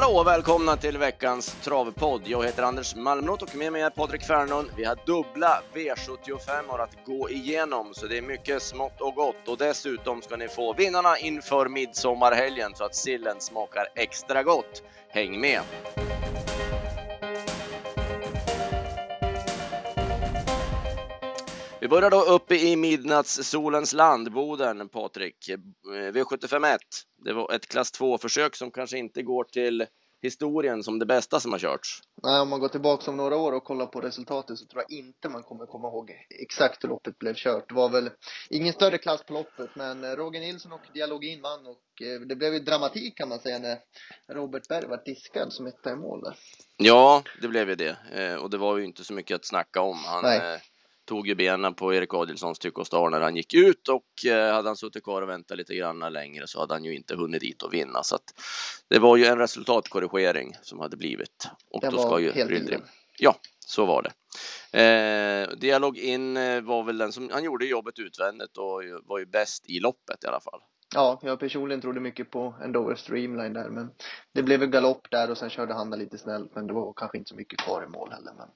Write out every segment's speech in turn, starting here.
Hallå och välkomna till veckans travpodd. Jag heter Anders Malmrot och med mig är Patrik Fernlund. Vi har dubbla V75 att gå igenom, så det är mycket smått och gott. Och dessutom ska ni få vinnarna inför midsommarhelgen så att sillen smakar extra gott. Häng med! Vi börjar då uppe i midnattssolens land, Boden, Patrik. V751. Det var ett klass 2-försök som kanske inte går till historien som det bästa som har körts. Nej, om man går tillbaka om några år och kollar på resultatet så tror jag inte man kommer komma ihåg exakt hur loppet blev kört. Det var väl ingen större klass på loppet, men Roger Nilsson och Dialogin vann och eh, det blev ju dramatik kan man säga när Robert Berg var diskad som etta i mål. Ja, det blev ju det eh, och det var ju inte så mycket att snacka om. Han, Nej eh, tog ju benen på Erik Adielssons tyck och star när han gick ut och eh, hade han suttit kvar och väntat lite grann längre så hade han ju inte hunnit dit och vinna. Så att det var ju en resultatkorrigering som hade blivit. Och det då ska ju Rydrim. Ja, så var det. Eh, Dialog in eh, var väl den som han gjorde jobbet utvändigt och var ju bäst i loppet i alla fall. Ja, jag personligen trodde mycket på en Dover Streamline där, men det blev en galopp där och sen körde han lite snällt, men det var kanske inte så mycket kvar i mål heller. Men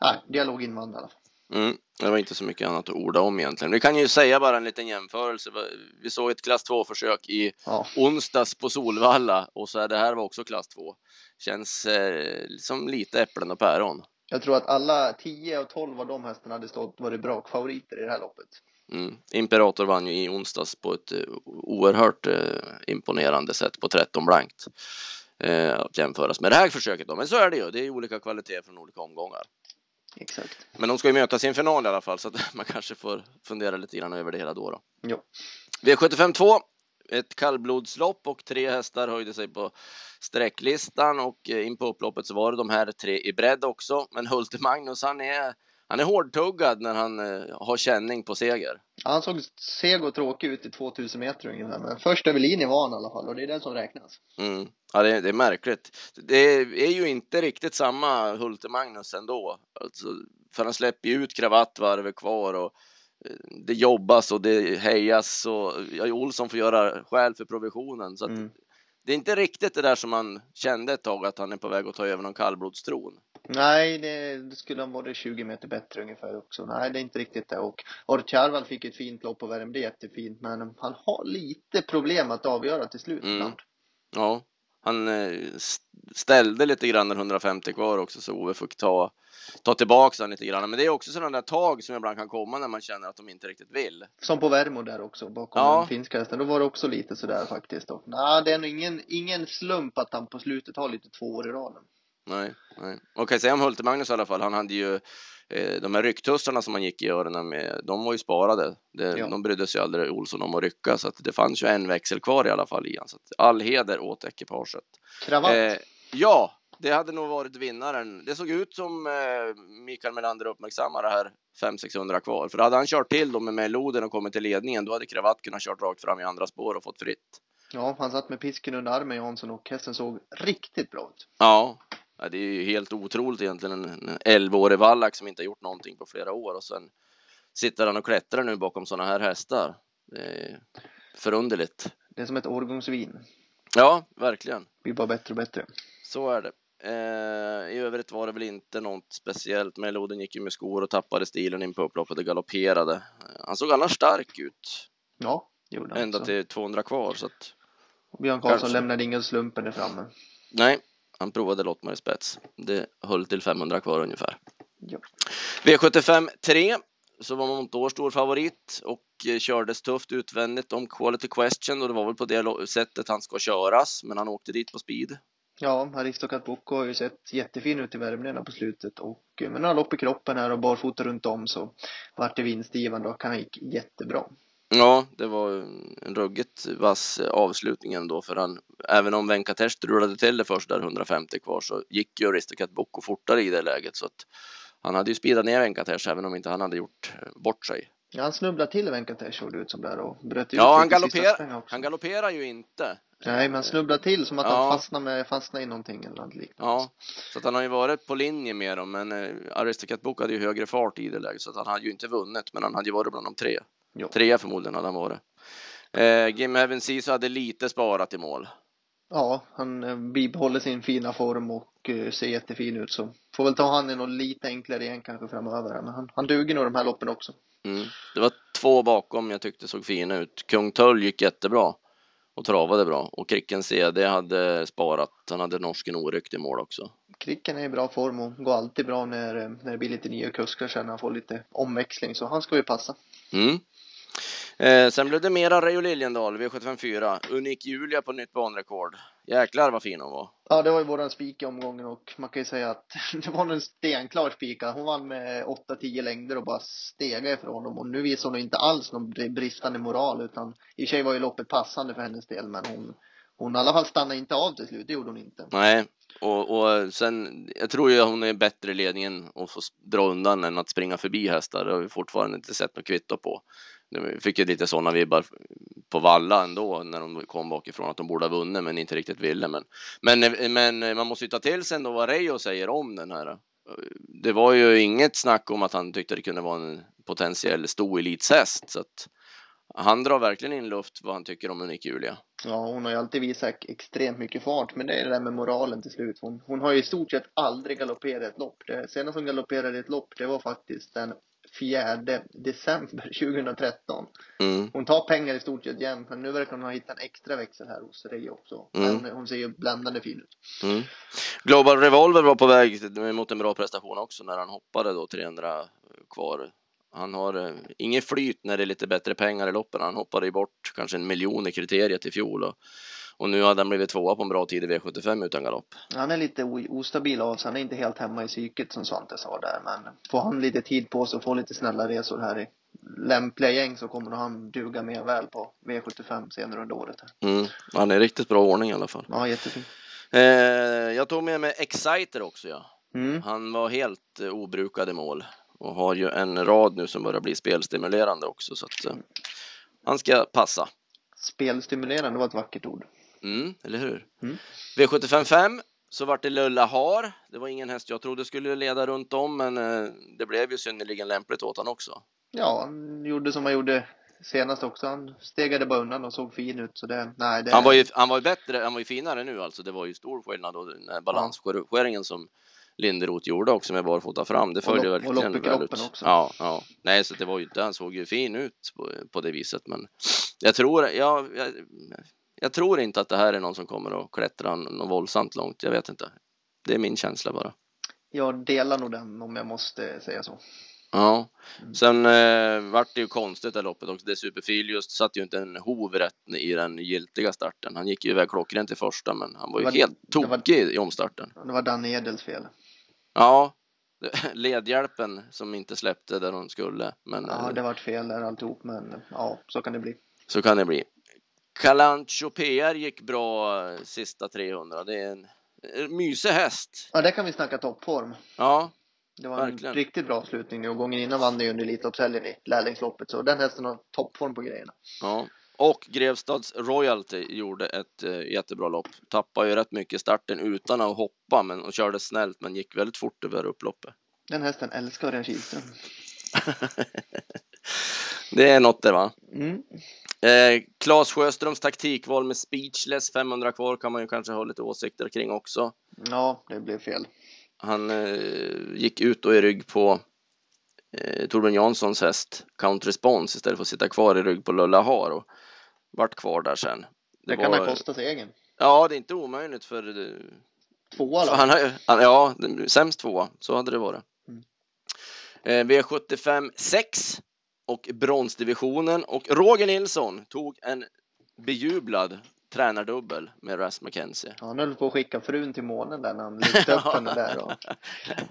nej, Dialog in vann i alla fall. Mm, det var inte så mycket annat att orda om egentligen. Vi kan ju säga bara en liten jämförelse. Vi såg ett klass 2 försök i ja. onsdags på Solvalla och så är det här var också klass 2. Känns eh, som lite äpplen och päron. Jag tror att alla 10 och 12 av de hästarna hade stått varit bra favoriter i det här loppet. Mm. Imperator vann ju i onsdags på ett uh, oerhört uh, imponerande sätt på 13 blankt. Uh, att jämföras med det här försöket då. Men så är det ju. Det är olika kvalitet från olika omgångar. Exakt. Men de ska ju mötas i en final i alla fall så att man kanske får fundera lite grann över det hela då. då. Jo. V75 2 ett kallblodslopp och tre hästar höjde sig på sträcklistan och eh, in på upploppet så var det de här tre i bredd också. Men Hulte Magnus, han är han är hårdtuggad när han eh, har känning på seger. Ja, han såg seg och tråkig ut i 2000 meter ungefär, men först över linjen var han i alla fall och det är det som räknas. Mm. Ja, det, det, är märkligt. Det är ju inte riktigt samma Hulte Magnus ändå, alltså, för han släpper ju ut kravattvarvet kvar och eh, det jobbas och det hejas och ja, Olsson får göra skäl för provisionen. Så mm. Det är inte riktigt det där som man kände ett tag att han är på väg att ta över någon kallblodstron. Nej, det, det skulle ha varit 20 meter bättre ungefär också. Nej, det är inte riktigt det. Och Orcharval fick ett fint lopp och värmde jättefint, men han har lite problem att avgöra till slut mm. Ja, han eh, ställde lite grann när 150 kvar också så Ove fick ta, ta tillbaka lite grann. Men det är också sådana där tag som ibland kan komma när man känner att de inte riktigt vill. Som på Värmo där också bakom ja. den finska hästen. Då var det också lite sådär faktiskt. Nej, det är nog ingen, ingen slump att han på slutet har lite två år i raden. Nej, nej. Och kan säga om Hulte Magnus i alla fall, han hade ju eh, de här rycktussarna som han gick i öronen med, de var ju sparade. Det, ja. De brydde sig aldrig Olsson om att rycka, så att det fanns ju en växel kvar i alla fall i han. Så att all heder åt ekipaget. Kravatt? Eh, ja, det hade nog varit vinnaren. Det såg ut som eh, Mikael Melander uppmärksammade här 500-600 kvar. För hade han kört till dem med meloden och kommit till ledningen, då hade Kravatt kunnat kört rakt fram i andra spår och fått fritt. Ja, han satt med pisken under armen Jansson och hästen såg riktigt bra ut. Ja, Ja, det är ju helt otroligt egentligen. En 11-årig vallack som inte har gjort någonting på flera år och sen sitter han och klättrar nu bakom sådana här hästar. Det är förunderligt. Det är som ett årgångsvin. Ja, verkligen. Det blir bara bättre och bättre. Så är det. Eh, I övrigt var det väl inte något speciellt. Meloden gick ju med skor och tappade stilen in på upploppet och galopperade. Han såg annars stark ut. Ja, gjorde han. Ända till 200 kvar så att. Björn Karlsson kanske... lämnade ingen slumpen där framme. Nej, han provade Lottmar i spets. Det höll till 500 kvar ungefär. Ja. V75 3 så var Montour stor favorit och eh, kördes tufft utvändigt om Quality Question och det var väl på det sättet han ska köras, men han åkte dit på speed. Ja, Aristocat Bocco har ju sett jättefin ut i värmningarna på slutet och eh, med några lopp i kroppen här och barfota runt om så vart det vinstgivande och han gick jättebra. Ja, det var en ruggigt vass avslutning ändå för han, även om Venkatesh rullade till det först där 150 kvar så gick ju Aristocat Bocco fortare i det läget så att han hade ju speedat ner Venkatesh även om inte han hade gjort bort sig. Ja, han snubblade till Venkatesh såg det ut som där och bröt ut Ja, han, galopper, han galopperar ju inte. Nej, men snubblade till som att ja. han fastnade, med, fastnade i någonting eller något liknande. Ja, så att han har ju varit på linje med dem, men eh, Aristocat Bocco hade ju högre fart i det läget så att han hade ju inte vunnit, men han hade ju varit bland de tre. Jo. Trea förmodligen hade han varit. Eh, Jim Evans hade lite sparat i mål. Ja, han eh, bibehåller sin fina form och eh, ser jättefin ut så får väl ta han i något lite enklare igen kanske framöver men han, han duger nog de här loppen också. Mm. Det var två bakom jag tyckte såg fina ut. Kung Tull gick jättebra och travade bra och Kricken CD hade sparat. Han hade norsken oryckt i mål också. Kricken är i bra form och går alltid bra när, eh, när det blir lite nya kuskar sen han får lite omväxling så han ska ju passa. Mm. Eh, sen blev det mera Reijo Liljendal, V754. Unik Julia på nytt banrekord. Jäklar vad fin hon var. Ja, det var ju våran spik i omgången och man kan ju säga att det var en stenklar spika. Hon vann med 8-10 längder och bara stega ifrån dem och nu visar hon inte alls någon bristande moral utan i och för sig var ju loppet passande för hennes del men hon hon i alla fall stannade inte av till slut, det gjorde hon inte. Nej, och, och sen, jag tror ju att hon är bättre i ledningen och får dra undan än att springa förbi hästar. Det har vi fortfarande inte sett något kvitto på de fick ju lite sådana vibbar på Valla ändå när de kom bakifrån att de borde ha vunnit men inte riktigt ville. Men, men, men man måste ju ta till sig ändå vad Reijo säger om den här. Det var ju inget snack om att han tyckte det kunde vara en potentiell stor elitshäst så att han drar verkligen in luft vad han tycker om Unique Julia. Ja, hon har ju alltid visat extremt mycket fart, men det är det där med moralen till slut. Hon, hon har ju i stort sett aldrig galopperat ett lopp. Det senaste hon galopperade ett lopp, det var faktiskt den 4 december 2013. Mm. Hon tar pengar i stort sett jämt, men nu verkar hon ha hittat en extra växel här hos Rej också. Mm. Hon, hon, ser ju bländande fin ut. Mm. Global Revolver var på väg mot en bra prestation också när han hoppade då 300 kvar. Han har eh, ingen flyt när det är lite bättre pengar i loppen. Han hoppade ju bort kanske en miljon i kriteriet i fjol och och nu hade han blivit tvåa på en bra tid i V75 utan galopp. Han är lite ostabil av sig. Han är inte helt hemma i psyket som Svante sa där. Men får han lite tid på sig och får lite snälla resor här i lämpliga gäng så kommer han duga mer väl på V75 senare under året. Mm. Han är riktigt bra ordning i alla fall. Ja, jättefin. Eh, jag tog med mig Exciter också ja. Mm. Han var helt eh, obrukad i mål och har ju en rad nu som börjar bli spelstimulerande också så att eh, han ska passa. Spelstimulerande var ett vackert ord. Mm, eller hur? Mm. V755 så vart det Lulla Har. Det var ingen häst jag trodde skulle leda runt om, men eh, det blev ju synnerligen lämpligt åt honom också. Ja, han gjorde som han gjorde senast också. Han stegade bara undan och såg fin ut. Så det, nej, det... Han var ju, han var ju bättre, han var ju finare nu alltså. Det var ju stor skillnad då, den balansskärningen som Linderoth gjorde också med barfota fram. Det följde väl väl ut. Också. Ja, ja. Nej, så det var ju inte, han såg ju fin ut på, på det viset, men jag tror, ja, jag, jag tror inte att det här är någon som kommer att klättra något våldsamt långt. Jag vet inte. Det är min känsla bara. Jag delar nog den om jag måste säga så. Ja, mm. sen eh, vart det ju konstigt det loppet också. Det Superfilius satt ju inte en hov rätt i den giltiga starten. Han gick ju iväg klockrent i första, men han var ju var, helt tokig var, i omstarten. Det var Danny Edels fel. Ja, ledhjälpen som inte släppte där hon skulle. Men, ja, det vart fel där alltihop, men ja, så kan det bli. Så kan det bli. Calancho PR gick bra eh, sista 300. Det är en, en mysig häst. Ja, det kan vi snacka toppform. Ja, det var verkligen. en riktigt bra avslutning nu och gången innan vann ju under Elitloppshelgen i lärlingsloppet så den hästen har toppform på grejerna. Ja, och Grevstads Royalty gjorde ett äh, jättebra lopp. Tappade ju rätt mycket starten utan att hoppa men och körde snällt men gick väldigt fort över upploppet. Den hästen älskar Örjan Kihlström. det är något det va? Mm. Eh, Claes Sjöströms taktikval med speechless 500 kvar kan man ju kanske ha lite åsikter kring också. Ja, det blev fel. Han eh, gick ut och i rygg på eh, Torbjörn Janssons häst Count Response istället för att sitta kvar i rygg på Lulla Har och vart kvar där sen. Det, det kan var, ha kostat segern. Ja, det är inte omöjligt för eh, Tvåa då? Han, han, ja, sämst tvåa, så hade det varit. Mm. Eh, V75 6 och bronsdivisionen. Och Roger Nilsson tog en bejublad tränardubbel med Ras McKenzie. Ja, han höll på att skicka frun till månen där när han lyfte upp henne där. Och...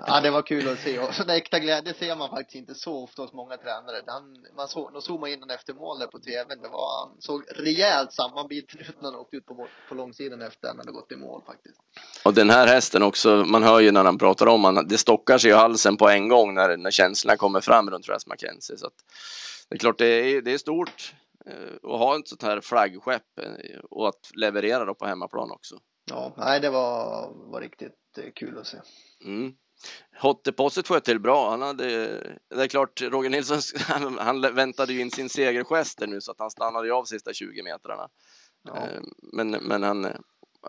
Ja, det var kul att se. Och sån äkta glädje ser man faktiskt inte så ofta hos många tränare. Han, man såg, de zoomade in efter mål där på tvn. Det var, han såg rejält sammanbiten ut när han åkte ut på, på långsidan efter han hade gått i mål faktiskt. Och den här hästen också, man hör ju när han pratar om han, det stockar sig i halsen på en gång när, när känslorna kommer fram runt Ras McKenzie. Så att, det är klart, det är, det är stort och eh, ha ett sånt här flaggskepp eh, och att leverera då på hemmaplan också. Ja, nej, det var, var riktigt eh, kul att se. Mm. Hot Deposit sköt till bra. Han hade, det är klart, Roger Nilsson, han väntade ju in sin segergester nu så att han stannade av sista 20 metrarna. Ja. Men, men han,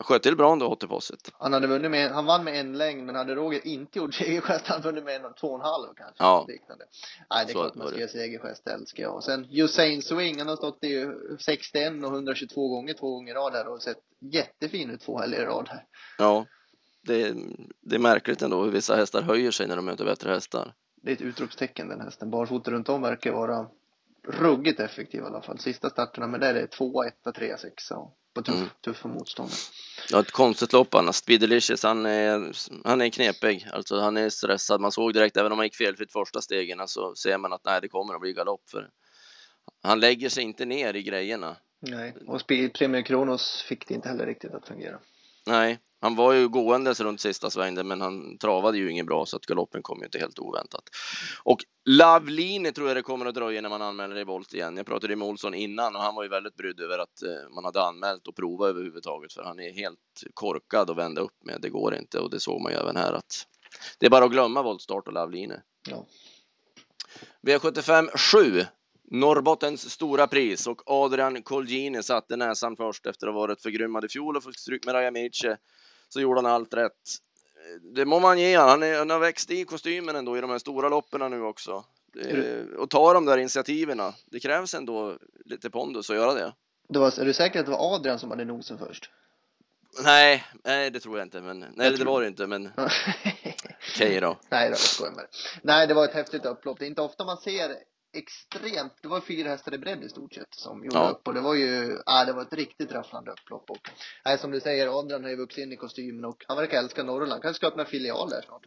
sköt till bra ändå, Hotteposset. Han hade vunnit med, han vann med en längd, men hade Roger inte gjort segergest hade han vunnit med en två och en halv kanske. Ja. Liknande. Nej, det är Så klart man ska göra segergest, det älskar jag. Och sen Usain Swing, han har stått i 61 och 122 gånger två gånger i rad här och sett jättefin ut två helger i rad här. Ja, det, det är märkligt ändå hur vissa hästar höjer sig när de möter bättre hästar. Det är ett utropstecken den hästen. Barfota runt om verkar vara ruggigt effektiv i alla fall. Sista starterna, men där är det tvåa, etta, trea, sexa och på tuff, Mm. tuffa motståndare. Ja, ett konstigt lopp annars. Speedelicious, han är, han är knepig. Alltså han är stressad. Man såg direkt, även om han gick felfritt första stegen, så ser man att nej, det kommer att bli galopp för han lägger sig inte ner i grejerna. Nej, och Premier Kronos fick det inte heller riktigt att fungera. Nej, han var ju gåendes runt sista svängen, men han travade ju ingen bra så att galoppen kom ju inte helt oväntat. Och Lavline tror jag det kommer att dröja när man anmäler i volt igen. Jag pratade med Olsson innan och han var ju väldigt brydd över att eh, man hade anmält och provat överhuvudtaget för han är helt korkad att vända upp med. Det går inte och det såg man ju även här att det är bara att glömma voltstart och Lavline. Ja. V75 7 Norrbottens stora pris och Adrian Colgjini satte näsan först efter att ha varit förgrymmad i fjol och fått stryk med Raja Mice. Så gjorde han allt rätt. Det må man ge han. Är, han har växt i kostymen ändå i de här stora loppen nu också. Är Eh, Och ta de där initiativen. Det krävs ändå lite pondus att göra det. Det var, är du säker att det var Adrian som hade nosen först? Nej, nej det tror jag inte. Men, nej, det tror- var det inte. Men okej då. Nej då, jag skojar med det. Nej, det var ett häftigt upplopp. Det är inte ofta man ser extremt, det var fyra hästar i bredd i stort sett som gjorde Ja. upp och det var ju, ja det var ett riktigt rafflande upplopp och nej som du säger, Adrian har ju vuxit in i kostymen och han verkar älska Norrland, kanske ska öppna filial där snart.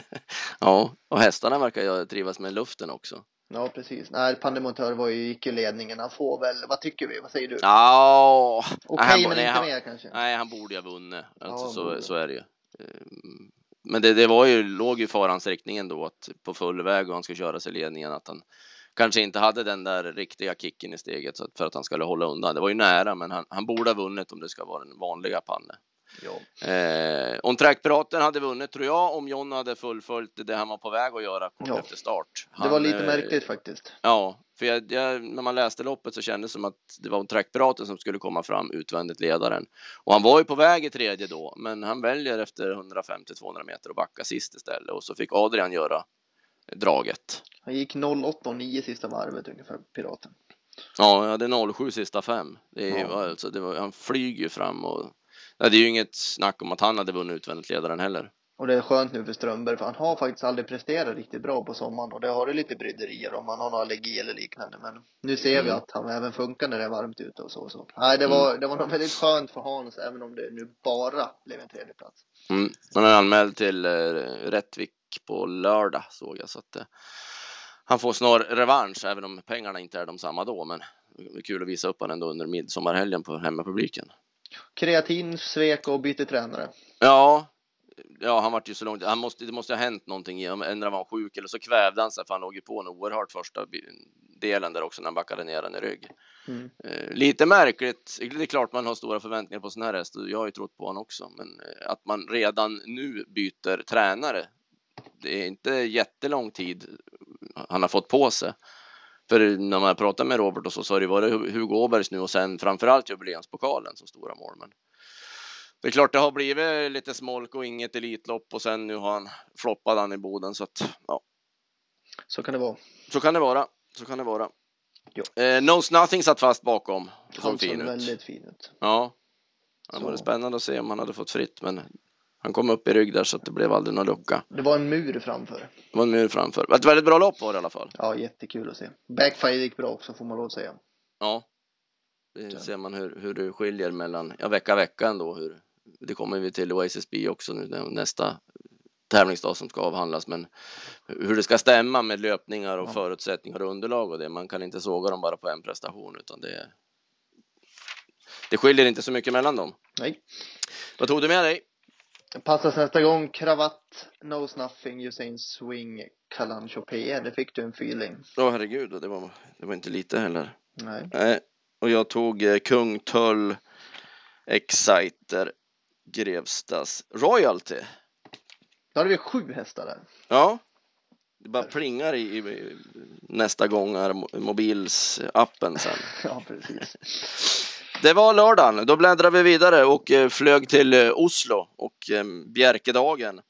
ja, och hästarna verkar ju trivas med luften också. Ja precis, nej Pandemotör var ju, gick ju ledningen, han får väl, vad tycker vi, vad säger du? Ja, Okej han- men inte mer kanske? Nej, han borde ju ha vunnit. Alltså, han så, så är det ju. Men det, det var ju, låg ju i farans riktning ändå att på full väg och han skulle köra sig i ledningen att han kanske inte hade den där riktiga kicken i steget för att han skulle hålla undan. Det var ju nära, men han, han borde ha vunnit om det ska vara den vanliga Panne. Ja. Eh, On Track-piraten hade vunnit tror jag om John hade fullföljt det han var på väg att göra kort Ja. efter start. Det Han, var lite eh, märkligt faktiskt. Ja, för jag, jag, när man läste loppet så kändes det som att det var trackpiraten som skulle komma fram utvändigt ledaren. Och han var ju på väg i tredje då, men han väljer efter 150-200 meter att backa sist istället och så fick Adrian göra draget. Han gick 08 och 9 sista varvet ungefär, Piraten. Ja, jag hade 07 sista fem. Det är, Ja. alltså, det var, han flyger ju fram och nej, det är ju inget snack om att han hade vunnit utvändigt ledaren heller. Och det är skönt nu för Strömberg för han har faktiskt aldrig presterat riktigt bra på sommaren och det har det lite bryderier om han har någon allergi eller liknande men nu ser vi Mm. att han även funkar när det är varmt ute och så och så. Nej det var, det var nog väldigt skönt för Hans även om det nu bara blev en tredje plats. Mm. Han är anmäld till eh, Rättvik på lördag såg jag så att eh, han får snar revansch även om pengarna inte är de samma då. Men det är kul att visa upp han ändå under midsommarhelgen på hemmapubliken. Kreatin, svek och bytte tränare. Ja, ja, han vart ju så långt. Han måste, det måste ha hänt någonting. Ändå var han sjuk eller så kvävde han sig för han låg ju på en oerhört första delen där också när han backade ner den i rygg. Mm. Eh, lite märkligt. Det är klart man har stora förväntningar på sån här häst jag har ju trott på honom också. Men eh, att man redan nu byter tränare. Det är inte jättelång tid han har fått på sig. För när man pratar med Robert och så, så har det varit Hu- Hugo Åbergs nu och sen framförallt jubileumspokalen som stora mål. Men det är klart det har blivit lite smolk och inget Elitlopp och sen nu har han floppat han i Boden så att ja, Så kan det vara. så kan det vara. Så kan det vara. Jo. Eh, Knows Nothing satt fast bakom. Såg Han fin såg ut. väldigt fin ut. Ja. Det var spännande att se om han hade fått fritt, men han kom upp i rygg där så att det blev aldrig någon lucka. Det var en mur framför. Det var en mur framför. Ett väldigt bra lopp var det i alla fall. Ja, jättekul att se. Backfire gick bra också får man lov att säga. Ja. Det ser man hur, hur det skiljer mellan, ja vecka vecka ändå. Hur, det kommer vi till Oasis B också nu nästa tävlingsdag som ska avhandlas. Men hur det ska stämma med löpningar och Ja. förutsättningar och underlag och det. Man kan inte såga dem bara på en prestation utan det det skiljer inte så mycket mellan dem. Nej. Vad tog du med dig? Passas nästa gång. Kravatt, Knows Nothing, Usain Swing, Kalan Chopé. Det fick du en feeling. Åh herregud, och det var, det var inte lite heller. Nej. Nej, och jag tog eh, Kung Tull, Exciter, Grevstas, Royalty. Då hade vi sju hästar där. Ja, det bara plingar i, i nästa gång är mo- mobils appen sen. Ja, precis. Det var lördagen. Då bläddrade vi vidare och eh, flög till eh, Oslo och eh, Bjerkedagen.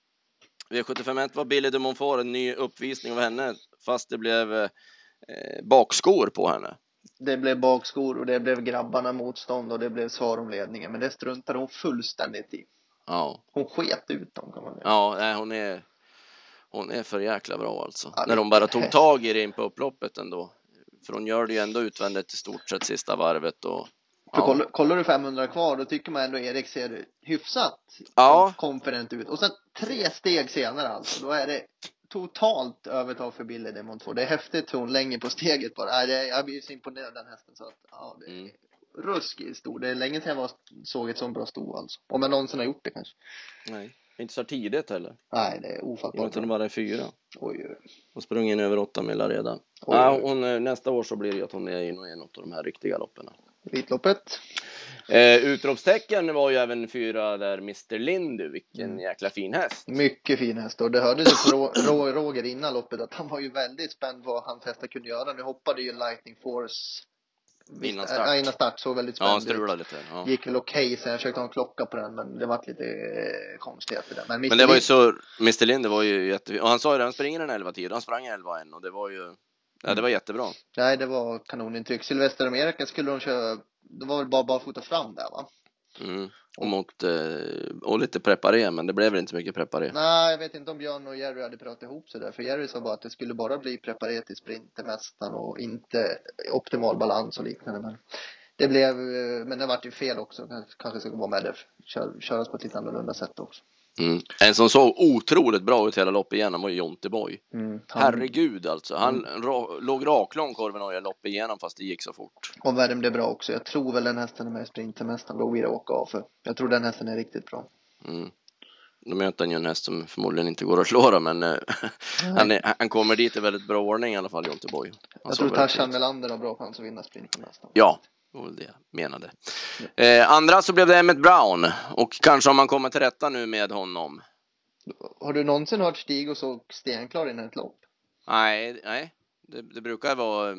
V751 var Billy de Montfort, en ny uppvisning av henne, fast det blev bakskor på henne. Det blev bakskor och det blev grabbarna motstånd och det blev svar om ledningen. Men det struntade hon fullständigt i. Ja, Hon sket ut dem kan man säga. ja nej, hon är hon är för jäkla bra alltså. Ja, När de bara tog tag i det in på upploppet ändå. För hon gör det ju ändå utvändigt i stort sett sista varvet och För ja, kollar, kollar du 500 kvar då tycker man ändå Erik ser hyfsat Ja. konfident ut. Och sen tre steg senare alltså, då är det totalt övertag för Billy Demont 2. Det är häftigt hur hon länger på steget bara. Jag blir så imponerad av den hästen så att ja, det är Mm. ruskigt stor. Det är länge sedan jag såg ett sånt bra sto alltså. Om jag någonsin har gjort det kanske. nej, inte så tidigt heller. Nej, det är ofattbart. att hon bara är fyra. Oj, oj, och sprungit in över åtta mil redan. oj. Ja, hon, eh, nästa år så blir det att hon är i något av de här riktiga loppen. Vitloppet. Eh, utropstecken var ju även fyra där Mr Lindy, vilken Mm. jäkla fin häst. Mycket fin häst och det hördes ju på Ro- Ro- Roger innan loppet att han var ju väldigt spänd på vad hans hästar kunde göra. Nu hoppade ju Lightning Force Innan start. Ja, innan start såg väldigt Ja, spänd ut. strulade lite. Ja. Gick väl okej sen jag försökte ha en klocka på den men det vart lite eh, konstigheter där. Men, Men det var ju så, Mr Lindy var ju jättefin. Och han sa ju det, han springer en 11 tid. Han sprang 11 en och det var ju, ja det var jättebra. Nej det var kanonintryck. Sylvester Amerika skulle de köra, det var väl bara barfota fram där va? Mm. Och mot, och lite preparé, men det blev väl inte så mycket preparé. Nej jag vet inte om Björn och Jerry hade pratat ihop sig där. För Jerry sa bara att det skulle bara bli preparerat till sprintermästaren och inte optimal balans och liknande. Men det blev, eh, men det vart ju fel också. Kanske- Kanske ska vara med det. Kör, köras på ett lite annorlunda sätt också. Mm. En som såg otroligt bra ut hela loppet igenom var ju Jonte Boy. Mm. Han, Herregud alltså. Han ra, låg raklång korven och loppet igenom fast det gick så fort. och blev bra också. Jag tror väl den hästen är med i sprintermästaren. Då vill jag åka av för. Jag tror den hästen är riktigt bra. Mm. Då möter han ju en häst som förmodligen inte går att slå då, men han, är, han kommer dit i väldigt bra ordning i alla fall, Jonte Boy. Han Jag tror Tarzan. Melander har bra chans att vinna sprintermästaren. Ja, det var väl det jag menade. Eh, andra så blev det Emmett Brown och kanske om man kommer till rätta nu med honom. Har du någonsin hört Stig och så stenklar innan ett lopp? Nej, nej. Det, det brukar vara,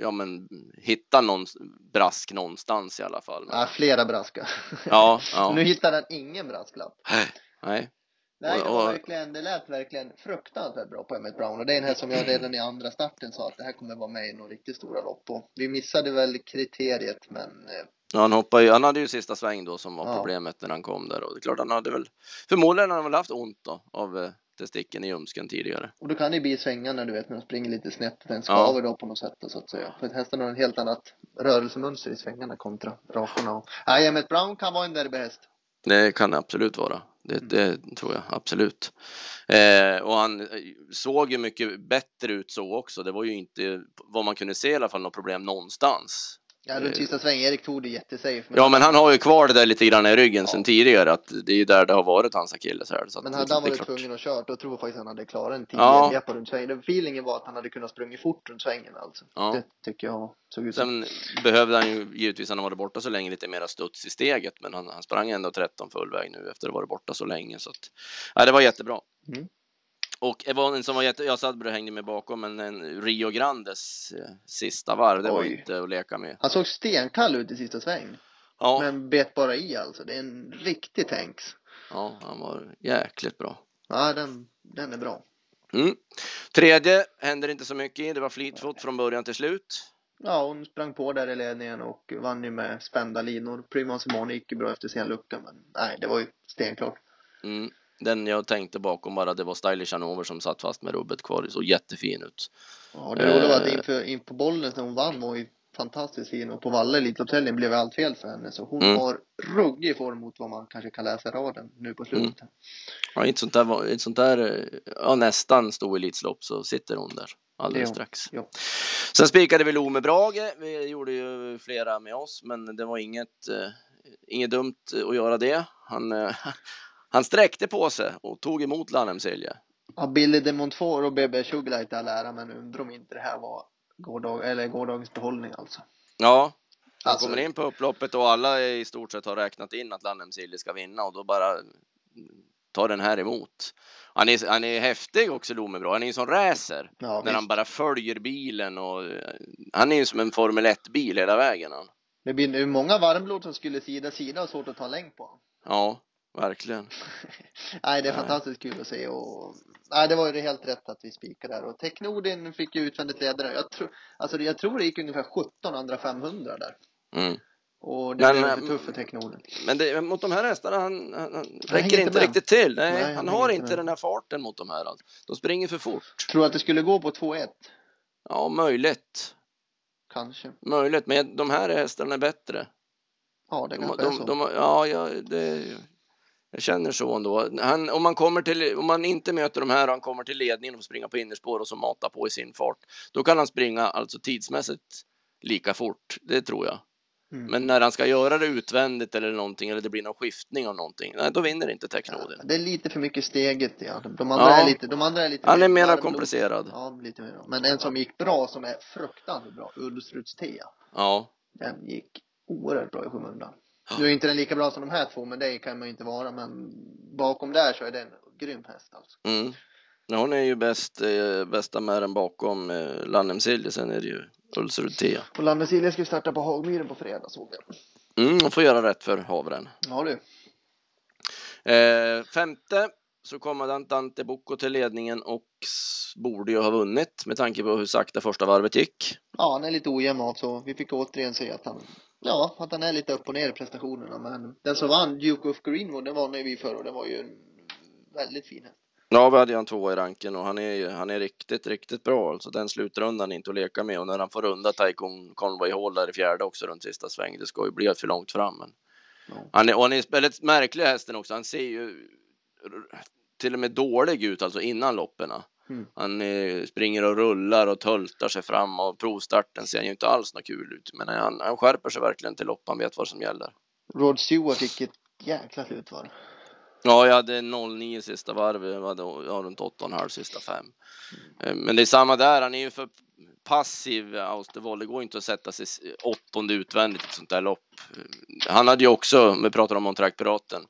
ja men hitta någon brask någonstans i alla fall. Ja, flera braskar. ja, ja. Nu hittade han ingen brasklapp. Nej, Nej, det var verkligen, det lät verkligen fruktansvärt bra på Emmett Brown. Och det är en häst som jag redan i andra starten sa att det här kommer vara med i några riktigt stora lopp. Och vi missade väl kriteriet, men eh, Ja, han hoppade ju, han hade ju sista sväng då som var Ja. problemet när han kom där och det är klart han hade väl förmodligen har han väl haft ont då av eh, testikeln i ljumsken tidigare. och då kan det bli svängarna du vet när de springer lite snett. Den Ja. skaver då på något sätt så att säga. För att hästen har en helt annat rörelsemönster i svängarna kontra rakorna. Och, nej, Emmett Brown kan vara en derbyhäst. Det kan det absolut vara. Det, Mm. det tror jag absolut. Eh, och han eh, såg ju mycket bättre ut så också. Det var ju inte vad man kunde se i alla fall något problem någonstans. Ja, runt Eh. sista sväng. Erik tog det jättesafe. Men, Ja, men han har ju kvar det där lite grann i ryggen Ja. sedan tidigare att det är ju där det har varit hans akilleshäl. men hade han varit tvungen att köra, då tror jag faktiskt han hade klarat en 10 Ja. på runt svängen. Den Feelingen var att han hade kunnat sprungit fort runt svängen alltså. Ja. Det tycker jag såg ut. Sen behövde han ju givetvis, han har varit borta så länge, lite mera studs i steget, men han, han sprang ändå 13 full väg nu efter att ha varit borta så länge. Så att, ja, det var jättebra. Mm. Och det var en som var jätte, jag Sadbro hängde med bakom, men en Rio Grandes eh, sista varv, det var Oj. inte att leka med. Han såg stenkall ut i sista sväng. Ja, Men bet bara i alltså. Det är en riktig tanks. ja, han var jäkligt bra. Ja, den, den är bra. Mm. Tredje händer inte så mycket i, det var Fleetfoot från början till slut. Ja, hon sprang på där i ledningen och vann ju med spända linor. Prima Simone gick ju bra efter sin lucka, men nej, det var ju stenklart. Mm. Den jag tänkte bakom bara, det var Stylish Hanover som satt fast med rubbet kvar, det såg jättefin ut. Ja, det roliga var att Eh. inför, in på bollen när hon vann var ju fantastiskt fin och på Valle Elitloppshelgen blev allt fel för henne så hon Mm. har ruggig form mot vad man kanske kan läsa raden nu på slutet. Ja, i ett sånt där, var- i ett sånt där ja, nästan stor elitslopp så sitter hon där alldeles Ja, strax. ja. Sen spikade vi Lo med Brage. Vi gjorde ju flera med oss, men det var inget, eh, inget dumt att göra det. Han, eh, han sträckte på sig och tog emot Lannemselje. Ja, Billy de Montfort och BB Sugarlight all ära, men undrar om inte det här var gårdag, eller gårdagens behållning alltså. Ja, han Alltså- kommer in på upploppet och alla i stort sett har räknat in att Lannemselje ska vinna och då bara tar den här emot. Han är, han är häftig också, Lomebra. Han är en sån racer. Ja, när han visst. bara följer bilen och eh, han är ju som en Formel 1-bil hela vägen. Han. Det blir nu många varmblod som skulle sida sida och svårt att ta längd på. Ja, verkligen. nej, det är fantastiskt kul att se och nej, det var ju helt rätt att vi spikade där och Technodin fick ju utvändigt ledare. Jag tror, alltså jag tror det gick ungefär 17 andra 500 där. Mm. Och det Men, blev eh, för tufft för Technodin. Men det, mot de här hästarna, han, han, han räcker inte med. riktigt till. Nej, Nej, han, han har inte med. den här farten mot de här. Alltså. De springer för fort. Tror du att det skulle gå på 2-1? Ja, möjligt. Kanske. Möjligt, men de här hästarna är bättre. Ja, det De, kanske är de, så. de, ja, ja, det, jag känner så ändå. Han, om, man kommer till, om man inte möter de här och han kommer till ledningen och får springa på innerspår och så mata på i sin fart, då kan han springa alltså tidsmässigt lika fort. Det tror jag. Mm. Men när han ska göra det utvändigt eller någonting eller det blir någon skiftning av någonting, nej, då vinner inte Technodin. Det är lite för mycket steget, ja. De andra Ja. är lite, de andra är lite Han är varmblod. komplicerad. Ja, lite mer. Men en som gick bra, som är fruktansvärt bra, Ulstruts. Ja, Den gick oerhört bra i skymundan. Nu är inte den lika bra som de här två, men det kan man ju inte vara. Men bakom där så är det en grym häst alltså. mm. Ja, Hon är ju bäst, eh, bästa med den bakom eh, Lannemsilje, sen är det ju Ulsrud Tea. Och Lanne Silja ska ju starta på Hagmyren på fredag såg jag. Mm, hon får göra rätt för havren. Ja du. Eh, femte så kommer Dante Bocco till ledningen och borde ju ha vunnit med tanke på hur sakta första varvet gick. Ja, han är lite ojämn så vi fick återigen se att han, ja, att han är lite upp och ner i prestationerna. Men den som vann, Duke of Greenwood, den vann vi för och det var ju en väldigt fin häst. Ja, vi hade ju han tvåa i ranken och han är, ju- han är riktigt, riktigt bra. Alltså den slutrundan är inte att leka med och när han får runda Taikon Conway Hall där i fjärde också runt sista sväng, det ska ju bli för långt fram. Men Ja. han är, och han är väldigt märklig hästen också. Han ser ju till och med dålig ut alltså innan loppen. Mm. Han eh, springer och rullar och tultar sig fram och provstarten ser ju inte alls något kul ut. Men han, han skärper sig verkligen till lopp, han vet vad som gäller. Rod Stewart fick ett jäkla slutvarv. Ja, jag hade 0,9 sista varvet, jag hade ja, runt 8,5 sista fem. Eh, Men det är samma där, han är ju för passiv, Austervoll. Det går inte att sätta sig åttonde utvändigt i ett sånt där lopp. Han hade ju också, vi pratar om Montreal-piraten,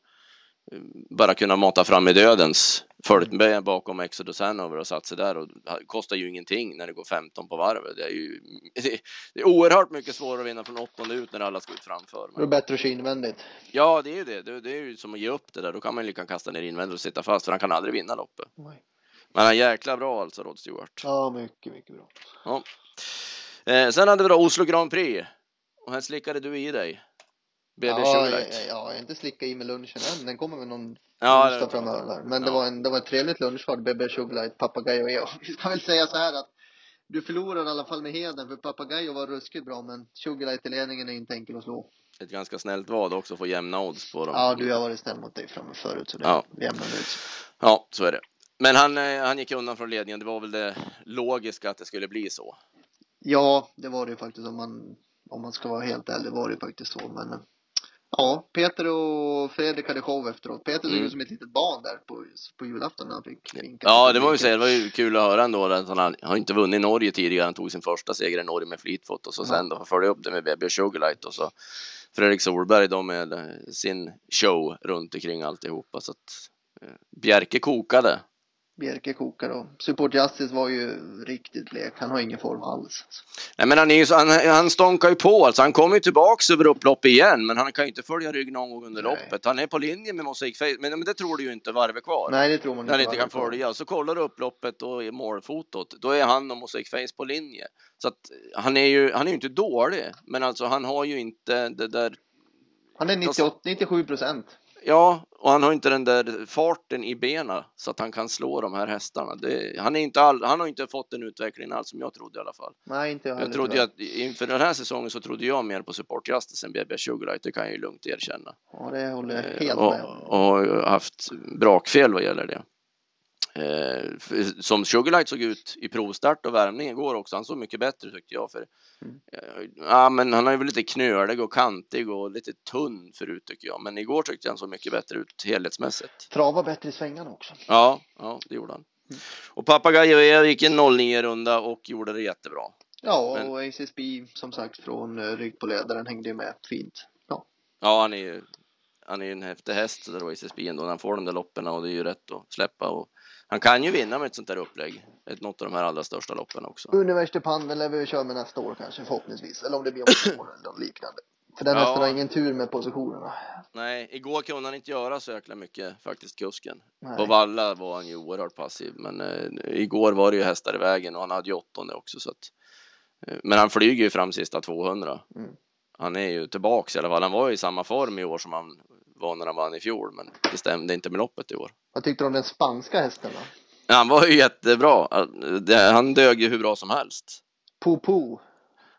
eh, bara kunna mata fram i dödens, följt med bakom Exodus Hanover och satt sig där och kostar ju ingenting när det går 15 på varvet. Det är ju det är oerhört mycket svårare att vinna från åttonde ut när alla ska ut framför. Det är bättre att köra invändigt. Ja, det är ju det. det. Det är ju som att ge upp det där. Då kan man ju lika kasta ner invändigt och sitta fast för han kan aldrig vinna loppet. Nej. Men han är jäkla bra alltså, Rod Stewart. Ja, mycket, mycket bra. Eh, sen hade vi då Oslo Grand Prix. Och här slickade du i dig. BB ja, ja, Sugarlight. ja, jag har inte slickat i med lunchen än. Den kommer med någon Ja, onsdag det- framöver. Men det ja. var, en, det var ett trevligt lunchfart. BB Sugarlight, Papagayo och jag. Vi ska väl säga så här att du förlorar i alla fall med heden för Papagayo var ruskigt bra men Sugarlight i ledningen är inte enkel att slå. Ett ganska snällt vad också få jämna odds på dem. Ja, du har varit snäll mot dig framme förut så det Ja. jämnar ut. Ja, så är det. Men han, eh, han gick undan från ledningen. Det var väl det logiska att det skulle bli så. Ja, det var det ju faktiskt om man, om man ska vara helt ärlig var det faktiskt så. Men ja, Peter och Fredrik hade show efteråt. Peter såg Mm. ut som ett litet barn där på, på julafton när han fick vinka. Ja, det må vi säga. Det var ju kul att höra ändå. Att han har inte vunnit Norge tidigare. Han tog sin första seger i Norge med Fleetfoot och så Ja. sen då följa upp det med BB Sugarlight och så Fredrik Solberg då med eh, sin show runt omkring alltihopa. Så att eh, Bjerke kokade. Bjerke kokar och Support Justice var ju riktigt blek. Han har ingen form alls. Nej, men han, är ju han, han stånkar ju på alltså. Han kommer ju tillbaks över upplopp igen, men han kan ju inte följa rygg någon gång under Nej. loppet. Han är på linje med Mosaic men, men det tror du ju inte varvet kvar. Nej, det tror man när han inte kan följa. Så kollar du upploppet och målfotot, då är han och Mosaic Face på linje. Så att han är ju, han är ju inte dålig, men alltså han har ju inte det där, Han är 98, 97 procent. Ja, och han har inte den där farten i benen så att han kan slå de här hästarna. Det, han, är inte all, han har inte fått den utvecklingen alls som jag trodde i alla fall. Nej, inte jag Jag trodde ju att inför den här säsongen så trodde jag mer på Support Justice än BB Sugarlight, det kan jag ju lugnt erkänna. Ja, det håller jag Eh, helt och, med om. och haft brakfel vad gäller det. Eh, som Sugarlight såg ut i provstart och värmning igår också, han såg mycket bättre tyckte jag. För, Mm. eh, ja, men han är väl lite knölig och kantig och lite tunn förut tycker jag. Men igår tyckte jag han såg mycket bättre ut helhetsmässigt. Trava bättre i svängarna också. Ja, ja det gjorde han. Mm. Och Papagayo gick en 09 runda och gjorde det jättebra. Ja, Men- och ACSB som sagt från uh, rygg på ledaren hängde ju med fint. Ja, Ja, han är ju han är ju en häftig häst där då SSB ändå när han får de där loppen och det är ju rätt att släppa och han kan ju vinna med ett sånt där upplägg. Ett, något av de här allra största loppen också. University Panden lär vi köra med nästa år kanske förhoppningsvis. Eller om det blir om år eller något liknande. För den Ja. hästen har ingen tur med positionerna. Nej, igår kunde han inte göra så jäkla mycket faktiskt, kusken. Nej. På valla var han ju oerhört passiv, men eh, igår var det ju hästar i vägen och han hade ju åttonde också så att. Eh, men han flyger ju fram sista 200. Mm. Han är ju tillbaks i alla fall. Han var ju i samma form i år som han var när han vann i fjol, men det stämde inte med loppet i år. Vad tyckte du om den spanska hästen då? Han var ju jättebra. Det- Han dög ju hur bra som helst. Po Po.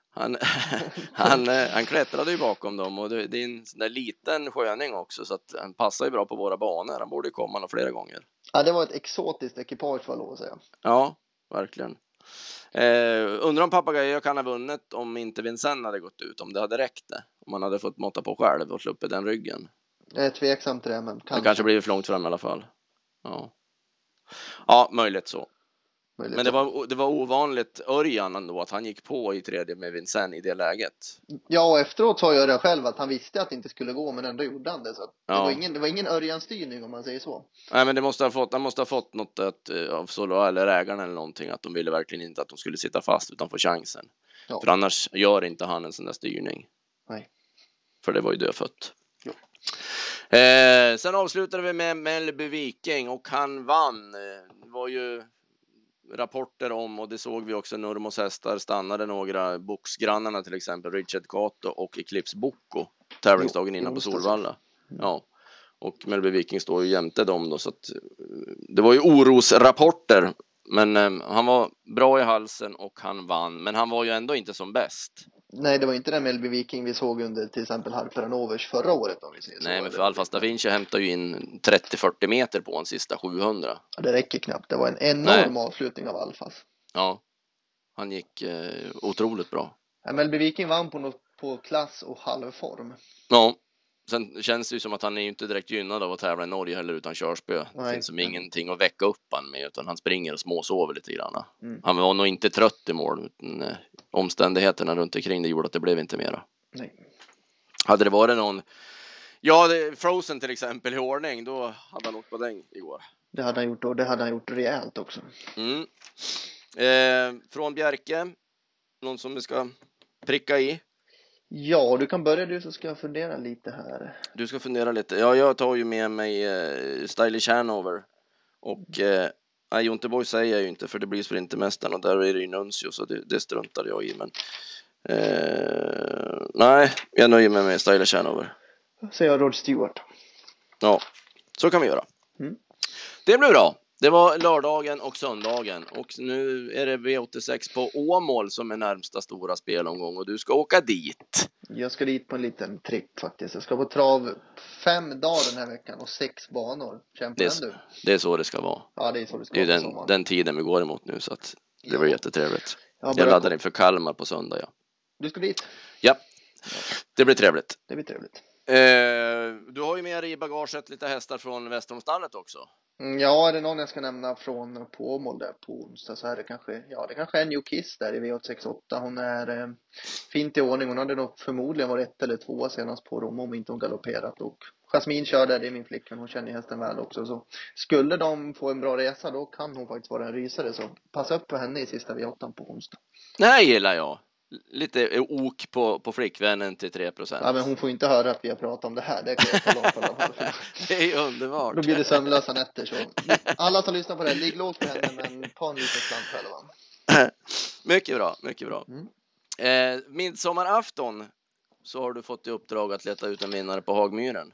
Han, han, han klättrade ju bakom dem och det, det är en sån där liten sköning också så att han passar ju bra på våra banor. Han borde ju komma några flera gånger. Ja, det var ett exotiskt ekipage får jag lov att säga. Ja, verkligen. Eh, undrar om Papagayo kan ha vunnit om inte Vincennes hade gått ut, om det hade räckt det. Om man hade fått måtta på själv och sluppit den ryggen. Jag är tveksam till det, men Det kanske. kanske blivit för långt fram i alla fall. Ja, ja möjligt så. möjligt. Men det var, det var ovanligt Örjan ändå att han gick på i tredje med Vincennes i det läget. Ja, och efteråt sa jag det själv att han visste att det inte skulle gå, men ändå gjorde han det. Så att det, Ja. var ingen, det var ingen Örjan-styrning om man säger så. Nej, men det måste ha fått, han måste ha fått något att, eh, av Solo eller ägarna eller någonting att de ville verkligen inte att de skulle sitta fast utan få chansen. Ja. För annars gör inte han en sån där styrning. Nej. För det var ju dödfött. Eh, sen avslutade vi med Mellby Viking och han vann. Eh, Det var ju rapporter om och det såg vi också Nurmos hästar stannade några boxgrannarna till exempel Richard Cato och Eclipse Bocco tävlingsdagen innan på. Solvalla. Ja. Och Mellby Viking står ju jämte dem då så att eh, det var ju orosrapporter men eh, han var bra i halsen och han vann men han var ju ändå inte som bäst. Nej, det var inte den Melby Viking vi såg under till exempel Harper Hanovers förra året om vi säger så. Nej, men Eller- för Alfa Stavinci hämtar ju in 30-40 meter på en sista 700. Ja, det räcker knappt. Det var en enorm avslutning av Alfas. Ja, han gick eh, otroligt bra. Ja, Melby Viking vann på, något, på klass och halvform. Ja, sen känns det ju som att han är ju inte direkt gynnad av att tävla i Norge heller utan körspö. Det Nej. finns som ingenting att väcka upp han med utan han springer och småsover lite grann. Mm. Han var nog inte trött i mål utan eh, omständigheterna runt omkring det gjorde att det blev inte mera. Nej. Hade det varit någon Ja, det, Frozen till exempel i ordning, då hade han åkt på den igår. Det hade han gjort och det hade han gjort rejält också. Mm. Eh, från Bjerke, någon som vi ska pricka i? Ja, du kan börja du så ska jag fundera lite här. Du ska fundera lite. Ja, jag tar ju med mig eh, Stylish Hanover och eh, nej, Jonteboy säger jag ju inte för det blir Sprintermästaren och där är det ju Nuncio så det, det struntar jag i. Men eh, nej, jag nöjer mig med Stylish Hanover. Säger jag Rod Stewart. Ja, så kan vi göra. Mm. Det blir bra. Det var lördagen och söndagen och nu är det V86 på Åmål som är närmsta stora spelomgång och du ska åka dit. Jag ska dit på en liten tripp faktiskt. Jag ska på trav fem dagar den här veckan och sex banor. Känn på Det du. Det är så det ska vara. Ja, det är så det ska Det är den, den tiden vi går emot nu så att det var Ja. jättetrevligt. Jag Jag laddar inför Kalmar på söndag ja. Du ska dit. Ja, det blir trevligt. Det blir trevligt. Eh, du har ju med dig i bagaget lite hästar från Västerholmsstallet också. Mm, ja, är det någon jag ska nämna från på där på onsdag så är det kanske, ja det kanske är New Kiss där i V868. Hon är eh, fint i ordning. Hon hade nog förmodligen varit ett eller två senast på Rom om inte hon galopperat och Jasmin kör där, det är min flickvän, hon känner ju hästen väl också så skulle de få en bra resa då kan hon faktiskt vara en rysare så passa upp på henne i sista V8 på onsdag. Det här gillar jag. Lite ok på, på flickvännen till 3 procent. Ja men hon får inte höra att vi har pratat om det här, det kan jag för alla. Det är underbart. Då blir det sömnlösa nätter så alla som lyssnar på det ligg lågt med henne men ta en liten slant själva. Mycket bra, mycket bra. Mm. Eh, midsommarafton så har du fått i uppdrag att leta ut en vinnare på Hagmyren.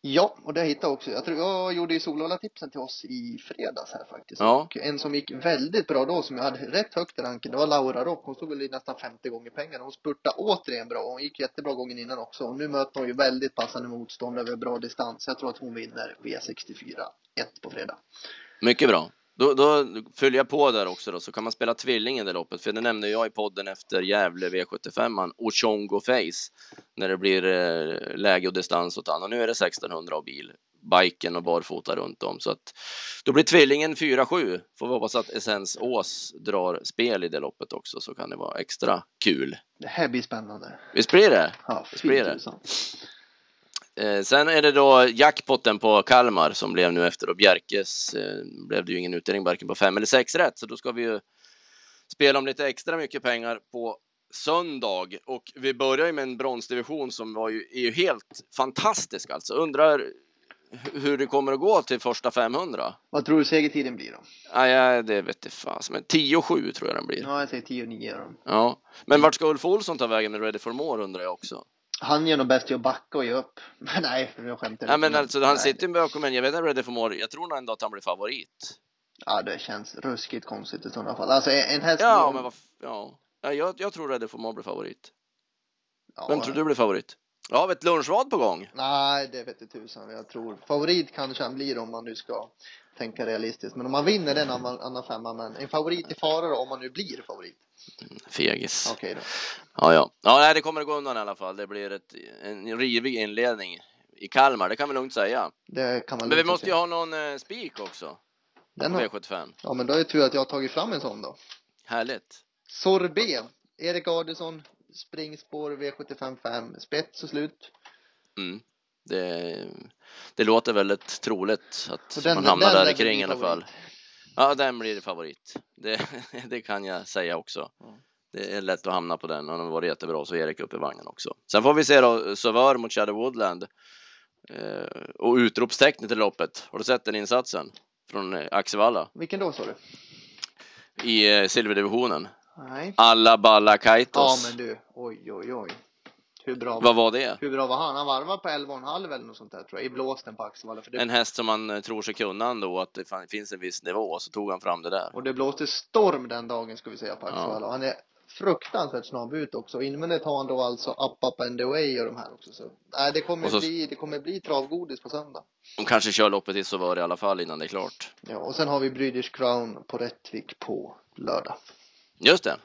Ja, och det hittade jag också. Jag tror jag gjorde ju Solvalla-tipsen till oss i fredags här faktiskt. Ja. Och en som gick väldigt bra då, som jag hade rätt högt i ranken, det var Laura Rock. Hon stod väl i nästan 50 gånger pengarna. Hon spurtade återigen bra. Hon gick jättebra gången innan också. Och nu möter hon ju väldigt passande motstånd över bra distans. Jag tror att hon vinner V64 1 på fredag. Mycket bra. Då, då följer jag på där också då, så kan man spela tvilling i det loppet. För det nämnde jag i podden efter Gävle V75, Ochongo Face, när det blir eh, läge och distans åt han. Och nu är det 1600 och bil, biken och barfota runt om. Så att då blir tvillingen 4-7. Får vi hoppas att Essens Ås drar spel i det loppet också, så kan det vara extra kul. Det här blir spännande. Visst blir det? Ja, Visst blir det? Eh, sen är det då jackpotten på Kalmar som blev nu efter och Bjerkes eh, blev det ju ingen utdelning varken på fem eller sex rätt så då ska vi ju spela om lite extra mycket pengar på söndag och vi börjar ju med en bronsdivision som var ju, är ju helt fantastisk alltså. Undrar hur det kommer att gå till första 500. Vad tror du segertiden blir då? Ja, ja det vet jag fasen, men 10-7 tror jag den blir. Ja, jag säger 10-9 då. Ja, men vart ska Ulf Olsson ta vägen med Ready for More undrar jag också. Han gör nog bäst i att backa och ge upp. Nej, jag skämtar Nej, men alltså han Nej. sitter bakom en, jag vet inte Ready for More, jag tror nog ändå att han blir favorit. Ja, det känns ruskigt konstigt i sådana fall. Alltså en häst Ja, men vad, ja. ja jag, jag tror Ready for More blir favorit. ja, Vem tror du blir favorit? Ja, vi har ett lunchvad på gång. Nej, det vet jag tusan. Jag tror favorit kanske han blir om man nu ska tänka realistiskt. Men om man vinner den annan, annan femma, men en favorit i fara då, om man nu blir favorit. Fegis. Okej då. Ja, ja. Ja, nej, det kommer att gå undan i alla fall. Det blir ett, en rivig inledning i Kalmar, det kan vi lugnt säga. Det kan man Men vi måste ju ha någon eh, spik också. Den har, V75. ja, men då är det tur att jag har tagit fram en sån då. Härligt. Sorbet. Erik Adelsson. Springspår V75 5. Spets och slut. Mm. Det, det låter väldigt troligt att den- man hamnar den där i kring i alla fall. Ja, den blir favorit. Det, det kan jag säga också. Ja. Det är lätt att hamna på den. Han har varit jättebra, så Erik upp i vagnen också. Sen får vi se då Sauveur mot Shadow Woodland. Eh, och utropstecknet i loppet. Har du sett den insatsen? Från eh, Axevalla Vilken då sa du? i eh, silverdivisionen. Nej. Alla balla Ja kaitos. men du. Oj oj oj. Hur bra, Vad var det? hur bra var han? Han varvade på 11,5 eller något sånt där tror jag. I blåsten på Axevalla. För det, En häst som man eh, tror sig kunna ändå, att det finns en viss nivå, så tog han fram det där. Och det blåste storm den dagen ska vi säga på Ja. Axevalla. Och han är fruktansvärt snabb ut också. Invändigt har han då alltså Up Up and Away och de här också. Så, nej, det kommer så- bli, det kommer bli travgodis på söndag. De kanske kör loppet i Sauveur i alla fall innan det är klart. Ja, och sen har vi British Crown på Rättvik på lördag. Just det.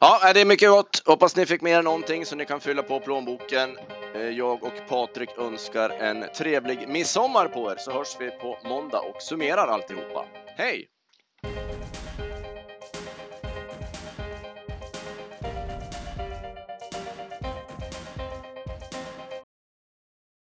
Ja, äh, det är mycket gott. Hoppas ni fick med er någonting så ni kan fylla på plånboken. Eh, jag och Patrik önskar en trevlig midsommar på er så hörs vi på måndag och summerar alltihopa. Hej!